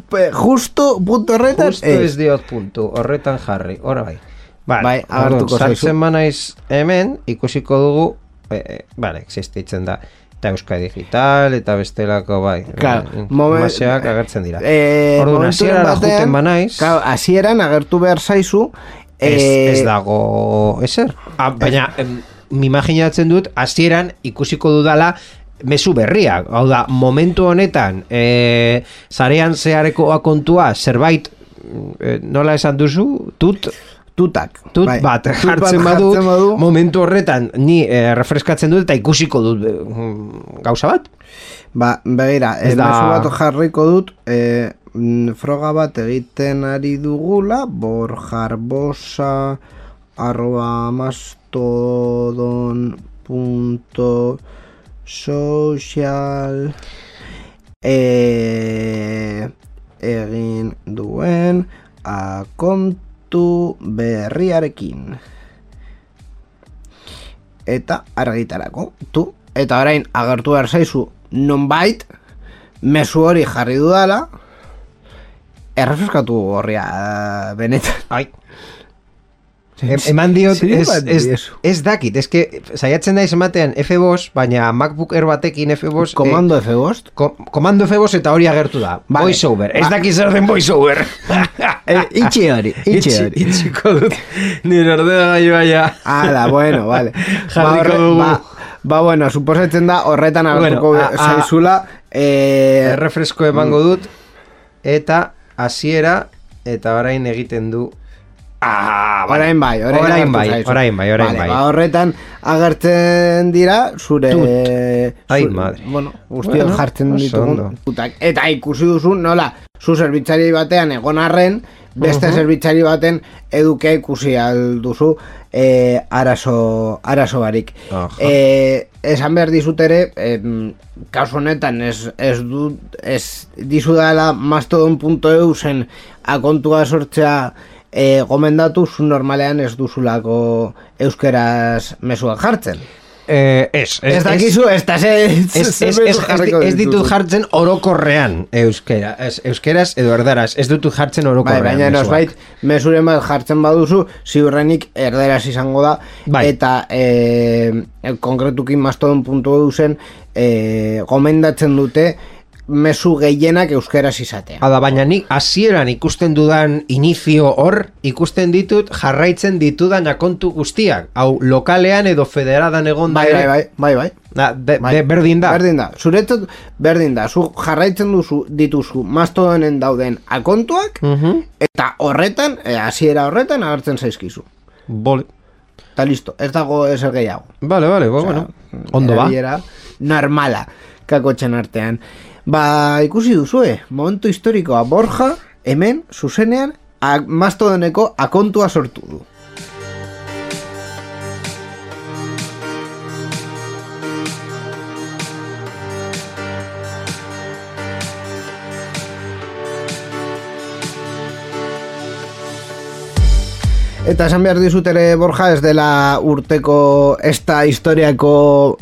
pe- justo punto horretan, Justo ez diot puntu, horretan jarri, hor bai. Vale, Bai, agertuko orduan, zaizu. sartzen banaiz hemen, ikusiko dugu, e, e, vale, existitzen da. Eta Euska Digital, eta bestelako, bai. Claro, eh, momen- informazioak agertzen dira. Eh, Orduan, batean, joeten banaiz, Claro, hasieran agertu behar zaizu, ez, eh, ez dago ezer. Ah, baina, em, imaginatzen dut, hasieran ikusiko dudala, mezu berriak. Hau da, momentu honetan, e, zarean zehareko kontua zerbait, e, nola esan duzu, tut, tutak. tut bai. bat jartzen badu, momentu horretan ni e, refreskatzen dut eta ikusiko dut e, gauza bat. Ba, begira, Ez da- bat jarriko dut, e, froga bat egiten ari dugula, borjarbosa, arroba mastodon punto social e, egin duen akontu berriarekin. Eta argitarako tu. Eta orain agertu behar zaizu nonbait mezu hori jarri dudala. Errefreskatu horria eh, benetan. Ai. Em, eman diot, ez, ez, ez dakit, ez que saiatzen naiz ematean F5, baina MacBook Air batekin F5 komando F5 Ko, komando F5 eta hori agertu da. Vale. Voiceover. Ez Ba- dakit zer den voiceover. eh, itxi hori, itxi hori Itxiko dut. Nire ordea gaioa ja. Ala, bueno, vale Jarriko dugu. ba, ba, bueno, suposatzen da horretan agertuko Bueno, zaizula eh, Errefresko emango dut. Eta hasiera eta orain egiten du. Ah, vale. Orain bai, orain, Orain bai, zaizu. orain bai, orain Vale, bai. Ba, horretan agertzen dira zure... Ai, zure- madre. Bueno, guztiok Bueno, jartzen ditugun putak. Eta ikusi duzu, nola, zu zerbitzari batean egon arren, beste zerbitzari baten edukia ikusi alduzu eh, arazo, arazo barik. Aha. Eh, esan behar dizut ere, em, kasu honetan ez, ez, du, ez dizudala mastodon.eu zen akontua sortzea e, gomendatu zu normalean ez duzulako euskeraz mezuak jartzen. Eh, ez, Ez, dakizu, ez da ze... Ez, ez, ez, ez, ez ditut jartzen orokorrean euskera, ez, euskeraz edo erdaraz, ez ditut jartzen Bai, orokorrean. baina mezuak. nosbait, mesuren bat jartzen baduzu, ziurrenik erderaz izango da, Bai. eta e, konkretukin mastodon.eu zen e, gomendatzen dute mesu gehienak euskeraz izatea. Hada, baina nik hasieran ikusten dudan inizio hor, ikusten ditut jarraitzen ditudan akontu guztiak. Hau, lokalean edo federadan egon da Bai, bai, ere. bai, bai, bai. Be, Bai. be- berdin da. Berdin da. Zuretzat berdin da. Zu jarraitzen duzu dituzu mastodonen dauden akontuak Mhm. eta horretan, eh, hasiera horretan agertzen zaizkizu. Bole. Eta listo, ez dago ezer gehiago. Vale, vale, bo, bueno. Ondo ba. Normala kakotxen artean. Ba, ikusi duzue, momentu historikoa Borja, hemen, zuzenean, mastodoneko akontua sortu du. Eta esan behar dizut ere Borja ez dela urteko esta historiako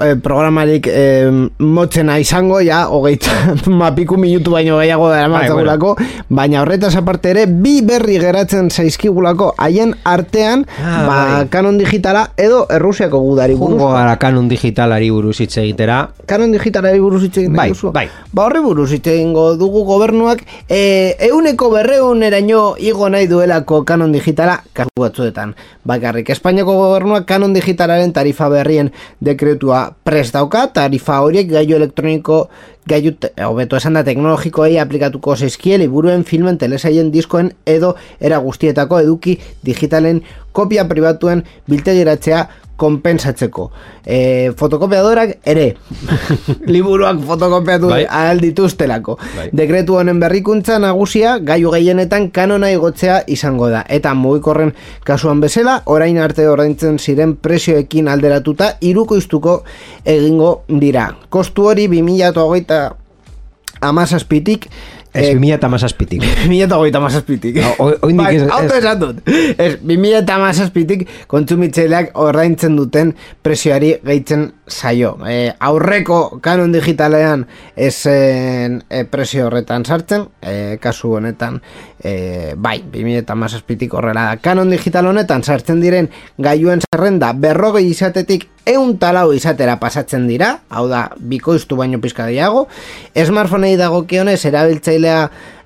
eh, programarik eh, motzena izango, ja, hogeita mapiku minutu baino gehiago dara Bai, matzagulako, baina horretaz aparte ere, bi berri geratzen zaizkigulako haien artean, Ah, ba, bai. kanon digitala edo errusiako gudari buruz. Jungo gara kanon digitalari buruz hitz egitera. Kanon digitalari buruz hitz egin Bai, duzu? bai. Ba horri buruz hitz egingo dugu gobernuak e, euneko berreun eraino igo nahi duelako kanon digitala kasu batzuetan. Bakarrik, Espainiako gobernuak kanon digitalaren tarifa berrien dekretua prest dauka, tarifa horiek gailu elektroniko gailu, te- hobeto esan da teknologikoei aplikatuko zeizkie liburuen, filmen, telesaien, diskoen edo era guztietako eduki digitalen kopia pribatuen biltegiratzea konpensatzeko. E, fotokopiadorak ere liburuak fotokopiatu Bai. ahal dituztelako. Bai. Dekretu honen berrikuntza nagusia gaiu gehienetan kanona igotzea izango da. Eta mugikorren kasuan bezala, orain arte ordaintzen ziren prezioekin alderatuta iruko iztuko egingo dira. Kostu hori 2008 amazazpitik Ez Eh, 2000 eta mazazpitik. 2008 mazazpitik. No, oindik bai, ez- auto esan dut. Ez, 2008 mazazpitik kontsumitzaileak ordaintzen duten presioari gehitzen zaio. E, aurreko kanon digitalean esen e, presio horretan sartzen, e, kasu honetan, e, bai, 2008 mazazpitik horrela da. Kanon digital honetan sartzen diren gailuen zerrenda berrogei izatetik eun talau izatera pasatzen dira, hau da, bikoiztu baino pizka gehiago, smartphonei dagokionez erabiltzailea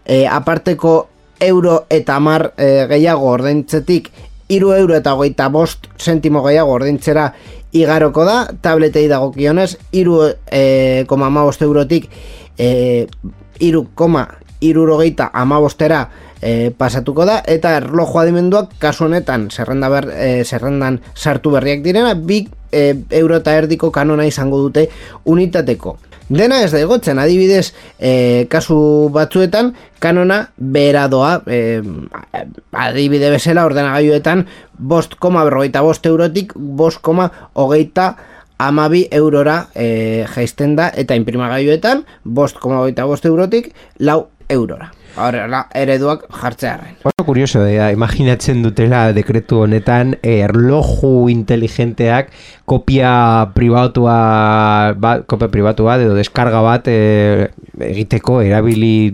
e, aparteko euro eta mar e, gehiago ordaintzetik iru euro eta hogeita bost sentimo gehiago ordaintzera igaroko da, tabletei dagokionez iru e, koma eurotik e, iru koma irurogeita amabostera e, pasatuko da eta erlojo adimenduak kasu honetan zerrenda ber, e, zerrendan sartu berriak direna bi e, euro eta erdiko kanona izango dute unitateko Dena ez da egotzen, adibidez, e, kasu batzuetan, kanona behera doa, e, adibide bezala ordenagailuetan, bost koma berrogeita bost eurotik, bost koma hogeita amabi eurora e, jaisten da, eta imprimagailuetan, bost koma hogeita bost eurotik, lau eurora. Horrela, ereduak jartzearen. Oso kurioso, da, imaginatzen dutela dekretu honetan erloju inteligenteak kopia pribatua ba, kopia pribatua edo deskarga bat e, egiteko erabili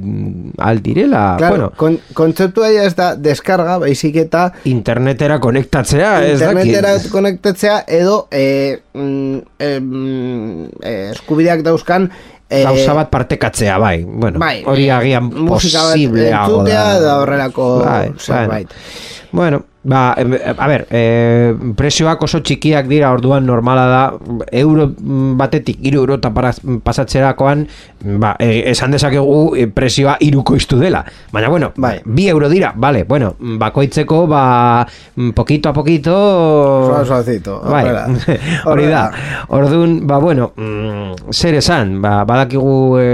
al direla. Claro, bueno, kon, kontzeptua ja ez da deskarga, baizik eta internetera konektatzea, ez internetera dakit. konektatzea edo e, mm, e, mm, e, eskubideak dauzkan Gauza bat partekatzea, bai. Bueno, bai, hori e, agian musika bat entzutea da. da horrelako Bai, zerbait. Bueno, ba, em, a ber, e, presioak oso txikiak dira orduan normala da euro mm, batetik iru euro eta pasatzerakoan ba, e, esan dezakegu e, presioa irukoiztu dela. Baina bueno, Bai. bi euro dira, vale, bueno, bakoitzeko ba, mm, poquito a poquito Suave, suavecito, bai, hori da. Orduan, ba, bueno, mm, zer esan, ba, badakigu e,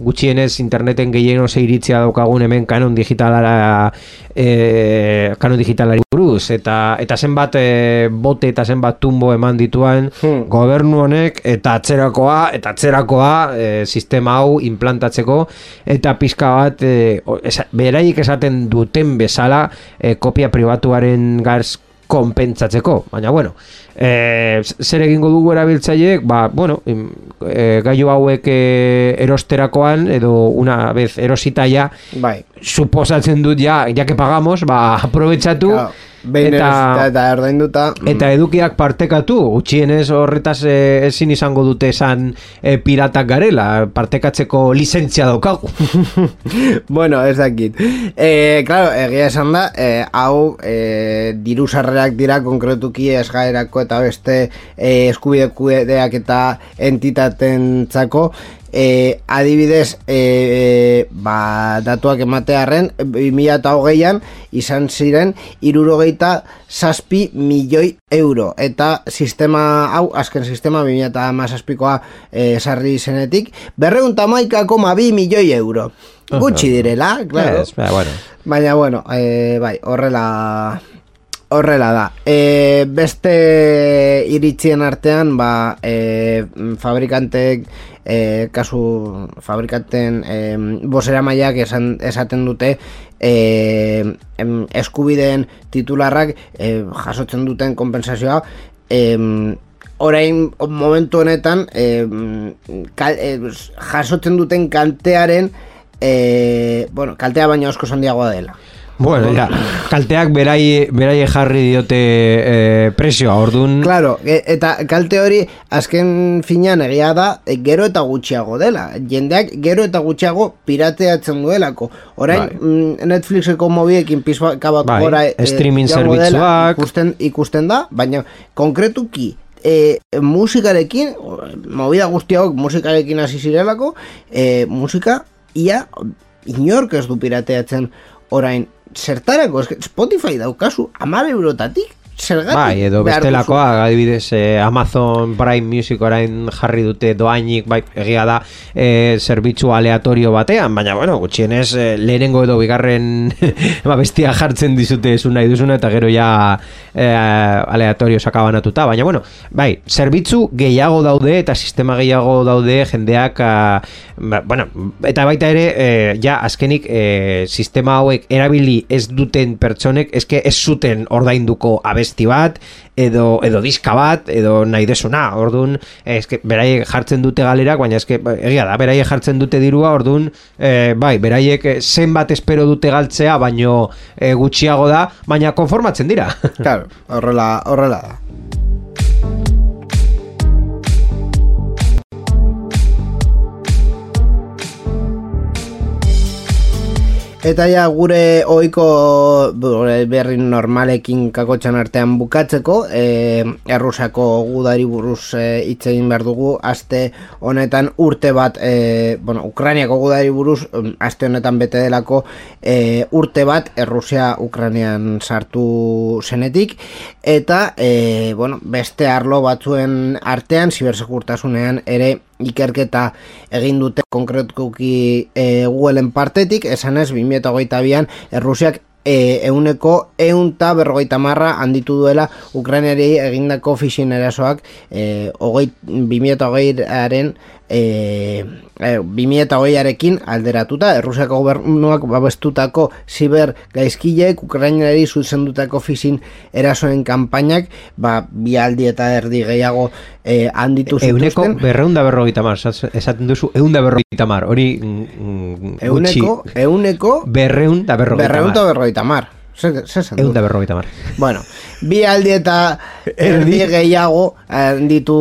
gutxienez interneten gehieno iritzia daukagun hemen kanon digitalara e, kanon digitalari buruz. Eta eta zenbat e, bote eta zenbat tumbo eman dituen Hmm. gobernu honek eta atzerakoa eta atzerakoa e, sistema hau implantatzeko. Eta pizka bat e, esa, beraiek esaten duten bezala e, kopia pribatuaren garz konpentsatzeko, baina bueno e, zer egingo dugu erabiltzaileek? Ba, bueno, e, gailu hauek e, erosterakoan edo una vez erosita ja Bai. suposatzen dut ja, ja que pagamos, ba, aprobetsatu Claro, behin eta, eta ordainduta eta edukiak partekatu, gutxienez horretaz e, ezin izango dute esan e, piratak garela, partekatzeko lizentzia daukagu. bueno, ez dakit. E, claro, egia esan da, e, hau e, diru sarrerak dira konkretuki esgaerako eta beste e, eskubide kudeak eta entitatentzako e, adibidez e, ba, datuak ematearen 2008an izan ziren irurogeita zazpi milioi euro. Eta sistema hau, azken sistema 2008koa e, sarri zenetik berreunta maika koma milioi euro. Gutxi direla, claro. ba, bueno. Baina, bueno, e, bai, horrela horrela da. E, beste iritzien artean, ba, e, fabrikantek, e, kasu fabrikanten e, bosera maiak esan, esaten dute e, em, eskubideen titularrak e, jasotzen duten kompensazioa em, orain momentu honetan em, kal, e, jasotzen duten kaltearen e, bueno, kaltea baina osko handiagoa dela. Bueno, ja, kalteak berai, berai jarri diote e, presioa, orduan... Claro, e, eta kalte hori azken finean egia da e, gero eta gutxiago dela. Jendeak gero eta gutxiago pirateatzen duelako. Orain Bai. mm, Netflixeko mobiekin pizka bat Bai, gora e, streaming zerbitzuak. ikusten, ikusten da, baina konkretuki e, musikarekin, o, movida guztiago musikarekin hasi zirelako, e, musika ia inork ez du pirateatzen orain zertarako, Spotify daukazu amar eurotatik zergatik Bai, edo bestelakoa, adibidez, eh, Amazon Prime Music orain jarri dute doainik, bai, egia da, eh, zerbitzu aleatorio batean, baina, bueno, gutxienez, eh, lehenengo edo bigarren ba, bestia jartzen dizute esun nahi duzuna, eta gero ja eh, aleatorio sakabanatuta, baina, bueno, bai, zerbitzu gehiago daude, eta sistema gehiago daude jendeak, ah, ba, bueno, eta baita ere, eh, ja, azkenik, eh, sistema hauek erabili ez duten pertsonek, eske ez zuten ordainduko abesti bat, edo, edo diska bat, edo nahi desuna, orduan, eske, beraiek jartzen dute galerak, baina eske, ba, egia da, beraiek jartzen dute dirua, orduan, eh, bai, beraiek eh, zenbat espero dute galtzea, baino eh, gutxiago da, baina konformatzen dira. Claro, horrela, horrela da. Eta ja gure ohiko gure berri normalekin kakotxan artean bukatzeko, e, errusako gudari buruz e, hitz egin behar dugu, aste honetan urte bat, e, bueno, Ukrainiako gudari buruz, em, aste honetan bete delako e, urte bat Errusia Ukrainian sartu zenetik, eta e, bueno, beste arlo batzuen artean, zibersekurtasunean ere ikerketa egin dute konkretuki e, Googleen partetik, esan ez 2008an Errusiak e, euneko eunta berrogeita marra handitu duela Ukrainari egindako fishin erasoak e, hogei, 2008aren e, e, 2008arekin alderatuta Errusiako gobernuak babestutako ziber gaizkileek Ukrainari zuzendutako fishin erasoen kanpainak ba, bi aldi eta erdi gehiago e, handitu Euneko zituzten. berreunda berrogeita mar, esaten duzu, eunda berrogeita mar, hori mm, mm, euneko, gutxi, euneko berreun da berrogeita berreun eta mar. berrogeita mar Zer, zer Eun dut? da berrogeita mar. Bueno, bi aldi eta erdi gehiago handitu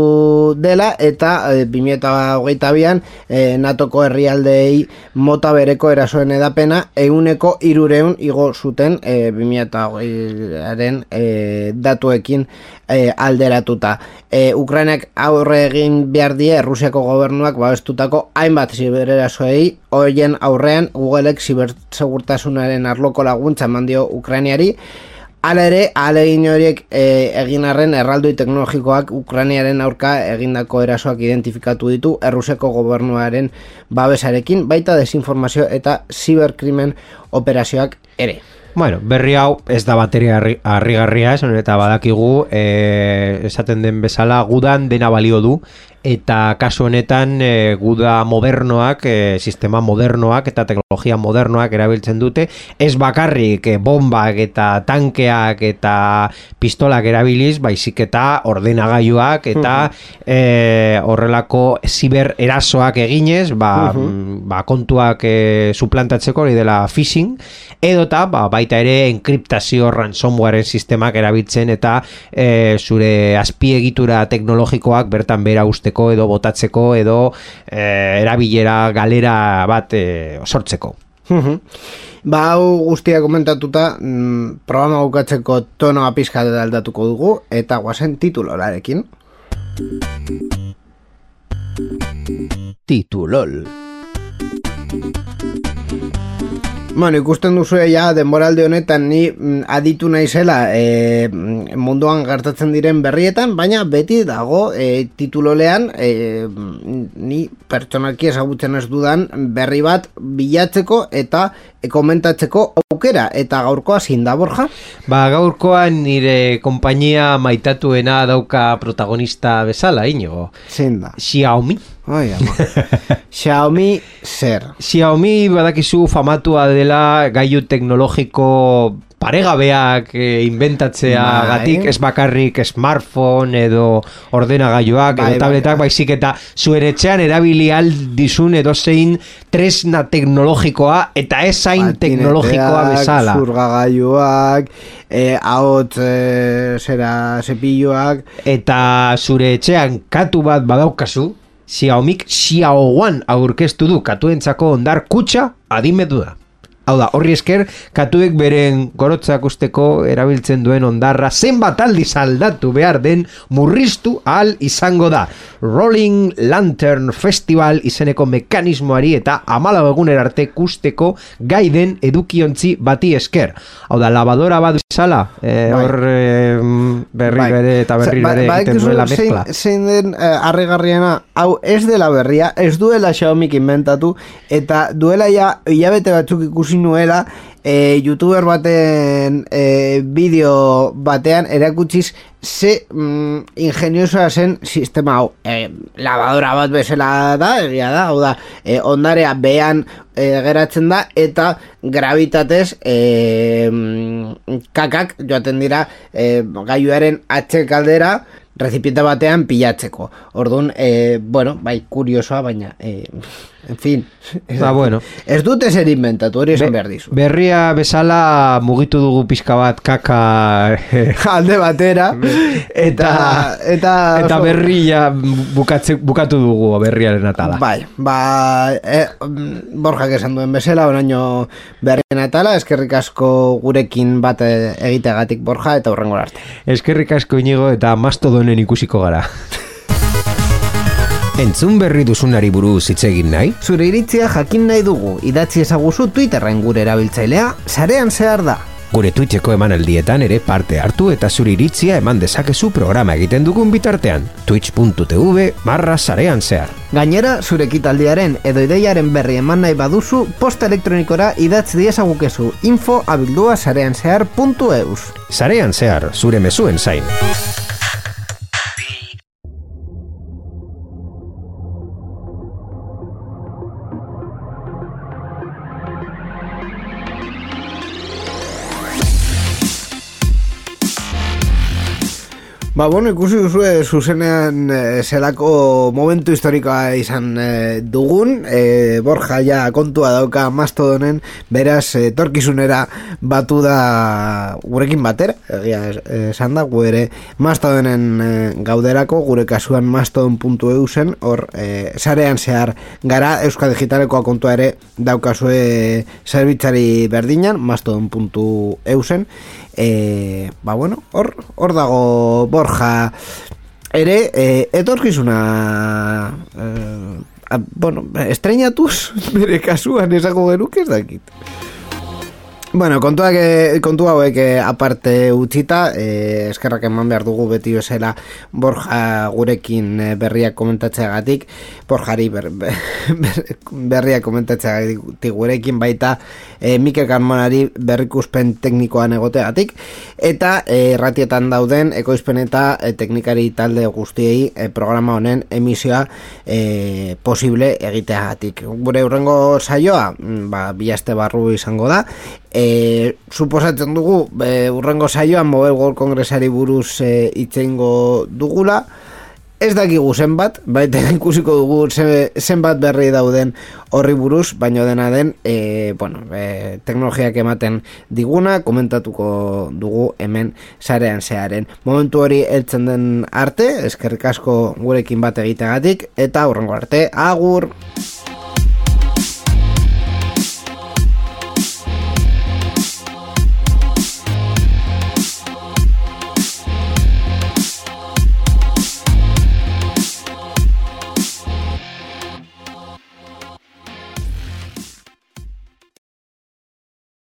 dela eta e, 2008 bian e, natoko herrialdeei mota bereko erasoen edapena euneko irureun igo zuten e, 2008aren e, datuekin e, alderatuta. E, Ukrainak aurre egin behar die Errusiako gobernuak babestutako hainbat zibererasoei hoien aurrean Googleek zibersegurtasunaren arloko laguntza eman dio Ukrainiari Hala ere, ahalegin horiek e, egin arren erraldoi teknologikoak Ukrainiaren aurka egindako erasoak identifikatu ditu Errusiako gobernuaren babesarekin, baita desinformazio eta ziberkrimen operazioak ere. Bueno, berri hau ez da bateria harri- harrigarria esan eta badakigu e, esaten den bezala gudan dena balio du eta kasu honetan e, guda modernoak, e, sistema modernoak eta teknologia modernoak erabiltzen dute. Ez bakarrik e, bombak eta tankeak eta pistolak erabiliz, baizik eta ordenagailuak eta e, horrelako ziber erasoak eginez, ba, mm, ba kontuak e, suplantatzeko hori dela phishing. Edota ba, baita ere enkriptazio ransomwaren sistemak erabiltzen eta e, zure azpiegitura teknologikoak bertan bera usteko edo botatzeko edo e, erabilera galera bat e, sortzeko. Ba, hau guztia komentatuta, mm, programa bukatzeko tonoa pizka aldatuko dugu, eta guazen titulorarekin. Titulol. Bueno, ikusten duzu ja denboralde honetan ni mm, aditu naizela e, mm, munduan gertatzen diren berrietan, baina beti dago e, titulolean e, mm, ni pertsonalki ezagutzen ez dudan berri bat bilatzeko eta e, komentatzeko aukera eta gaurkoa zein da Borja? Ba, gaurkoan nire konpainia maitatuena dauka protagonista bezala, inigo. Zein da? Xiaomi. Oi. Xiaomi zer. Xiaomi badakizu famatua dela gailu teknologiko paregabeak e, inventatzea Bai. gatik, ez bakarrik smartphone edo ordenagailuak Bai, edo tabletak, bai. baizik eta zuen etxean erabili aldizun edo zein tresna teknologikoa eta ez zain teknologikoa bezala. Zurgagailuak, eh, ahot eh, zera zepilloak, Eta zure etxean katu bat badaukazu, Xiaomik Xiao One aurkeztu du katuentzako ondar kutxa adimedu da. Hau da, horri esker, katuek beren gorotzak usteko erabiltzen duen ondarra zenbat aldiz aldatu behar den murriztu ahal izango da. Rolling Lantern Festival izeneko mekanismoari eta amala eguner arte kusteko gaiden edukiontzi bati esker. Hau da, lavadora bat bezala, eh, Bai. hor eh, berri Bai. bere eta berri Ba- bere egiten badakizu duela zein, mezkla. zein den eh, harrigarriena, hau ez dela berria, ez duela Xiaomik inventatu, eta duela ja hilabete batzuk ikusi nuela, eh, youtuber baten eh, bideo batean erakutsiz ze mm, ingeniosoa zen sistema hau. Eh, lavadora bat bezala da, egia da, hau da, eh, ondarea behan eh, geratzen da, eta gravitatez eh, mm, kakak joaten dira eh, gaiuaren atxe kaldera, recipiente batean pilatzeko. Orduan, eh, bueno, bai, kuriosoa, baina, eh, en fin. Ba, bueno. Ez dute zer inventatu, hori esan Be- behar dizu. berria bezala mugitu dugu pizka bat kaka eh, Alde batera, eta, eta, eta berria bukatze, bukatu dugu berriaren atala. Bai, ba, e, Borjak esan duen bezala, oraino berrien atala, eskerrik asko gurekin bat e, egiteagatik Borja, eta hurrengo arte. Eskerrik asko inigo eta mastodonen ikusiko gara. Entzun berri duzunari buruz hitz egin nahi? Zure iritzia jakin nahi dugu, idatzi ezaguzu Twitterren gure erabiltzailea, sarean zehar da. Gure Twitcheko emanaldietan ere parte hartu eta zure iritzia eman dezakezu programa egiten dugun bitartean. Twitch.tv marra sarean zehar. Gainera, zure ekitaldiaren edo ideiaren berri eman nahi baduzu, posta elektronikora idatzi diezagukezu info abildua sarean zehar.eus. Sarean zehar, zure mezuen zain. Ba, bueno, ikusi duzue zuzenean e, zelako momentu historikoa izan e, dugun, e, Borja ja kontua dauka mastodonen, beraz, e, torkizunera batu da gurekin batera, egia es- esan da, gu ere mastodonen e, gauderako, gure kasuan mastodon.eu zen, hor, e, sarean zehar gara, Euskal Digitalekoa kontua ere daukazue zerbitzari berdinan, mastodon.eu zen, e, ba bueno, hor, hor dago Borja. Ere, e, etorkizuna e, a, bueno, estreñatuz bere kasuan esako genuke ez dakit. Bueno, kontua, que, kontua hauek aparte utzita, eh, eskerrak eman behar dugu beti bezala Borja gurekin berriak komentatzeagatik, Borjari ber, ber, berriak komentatzeagatik gurekin baita eh, Mikel Carmonari berrikuspen teknikoan egoteagatik, eta eh, ratietan dauden ekoizpen eta eh, teknikari talde guztiei eh, programa honen emisioa eh, posible egiteagatik. Gure urrengo saioa, mm, ba, bihaste barru izango da, e, suposatzen dugu e, urrengo saioan Mobile World Kongresari buruz e, itxeingo dugula ez dakigu zenbat baita ikusiko dugu ze, zenbat berri dauden horri buruz baino dena den e, bueno, e, teknologiak ematen diguna komentatuko dugu hemen sarean zearen momentu hori heltzen den arte eskerrik asko gurekin bat egiteagatik eta urrengo arte agur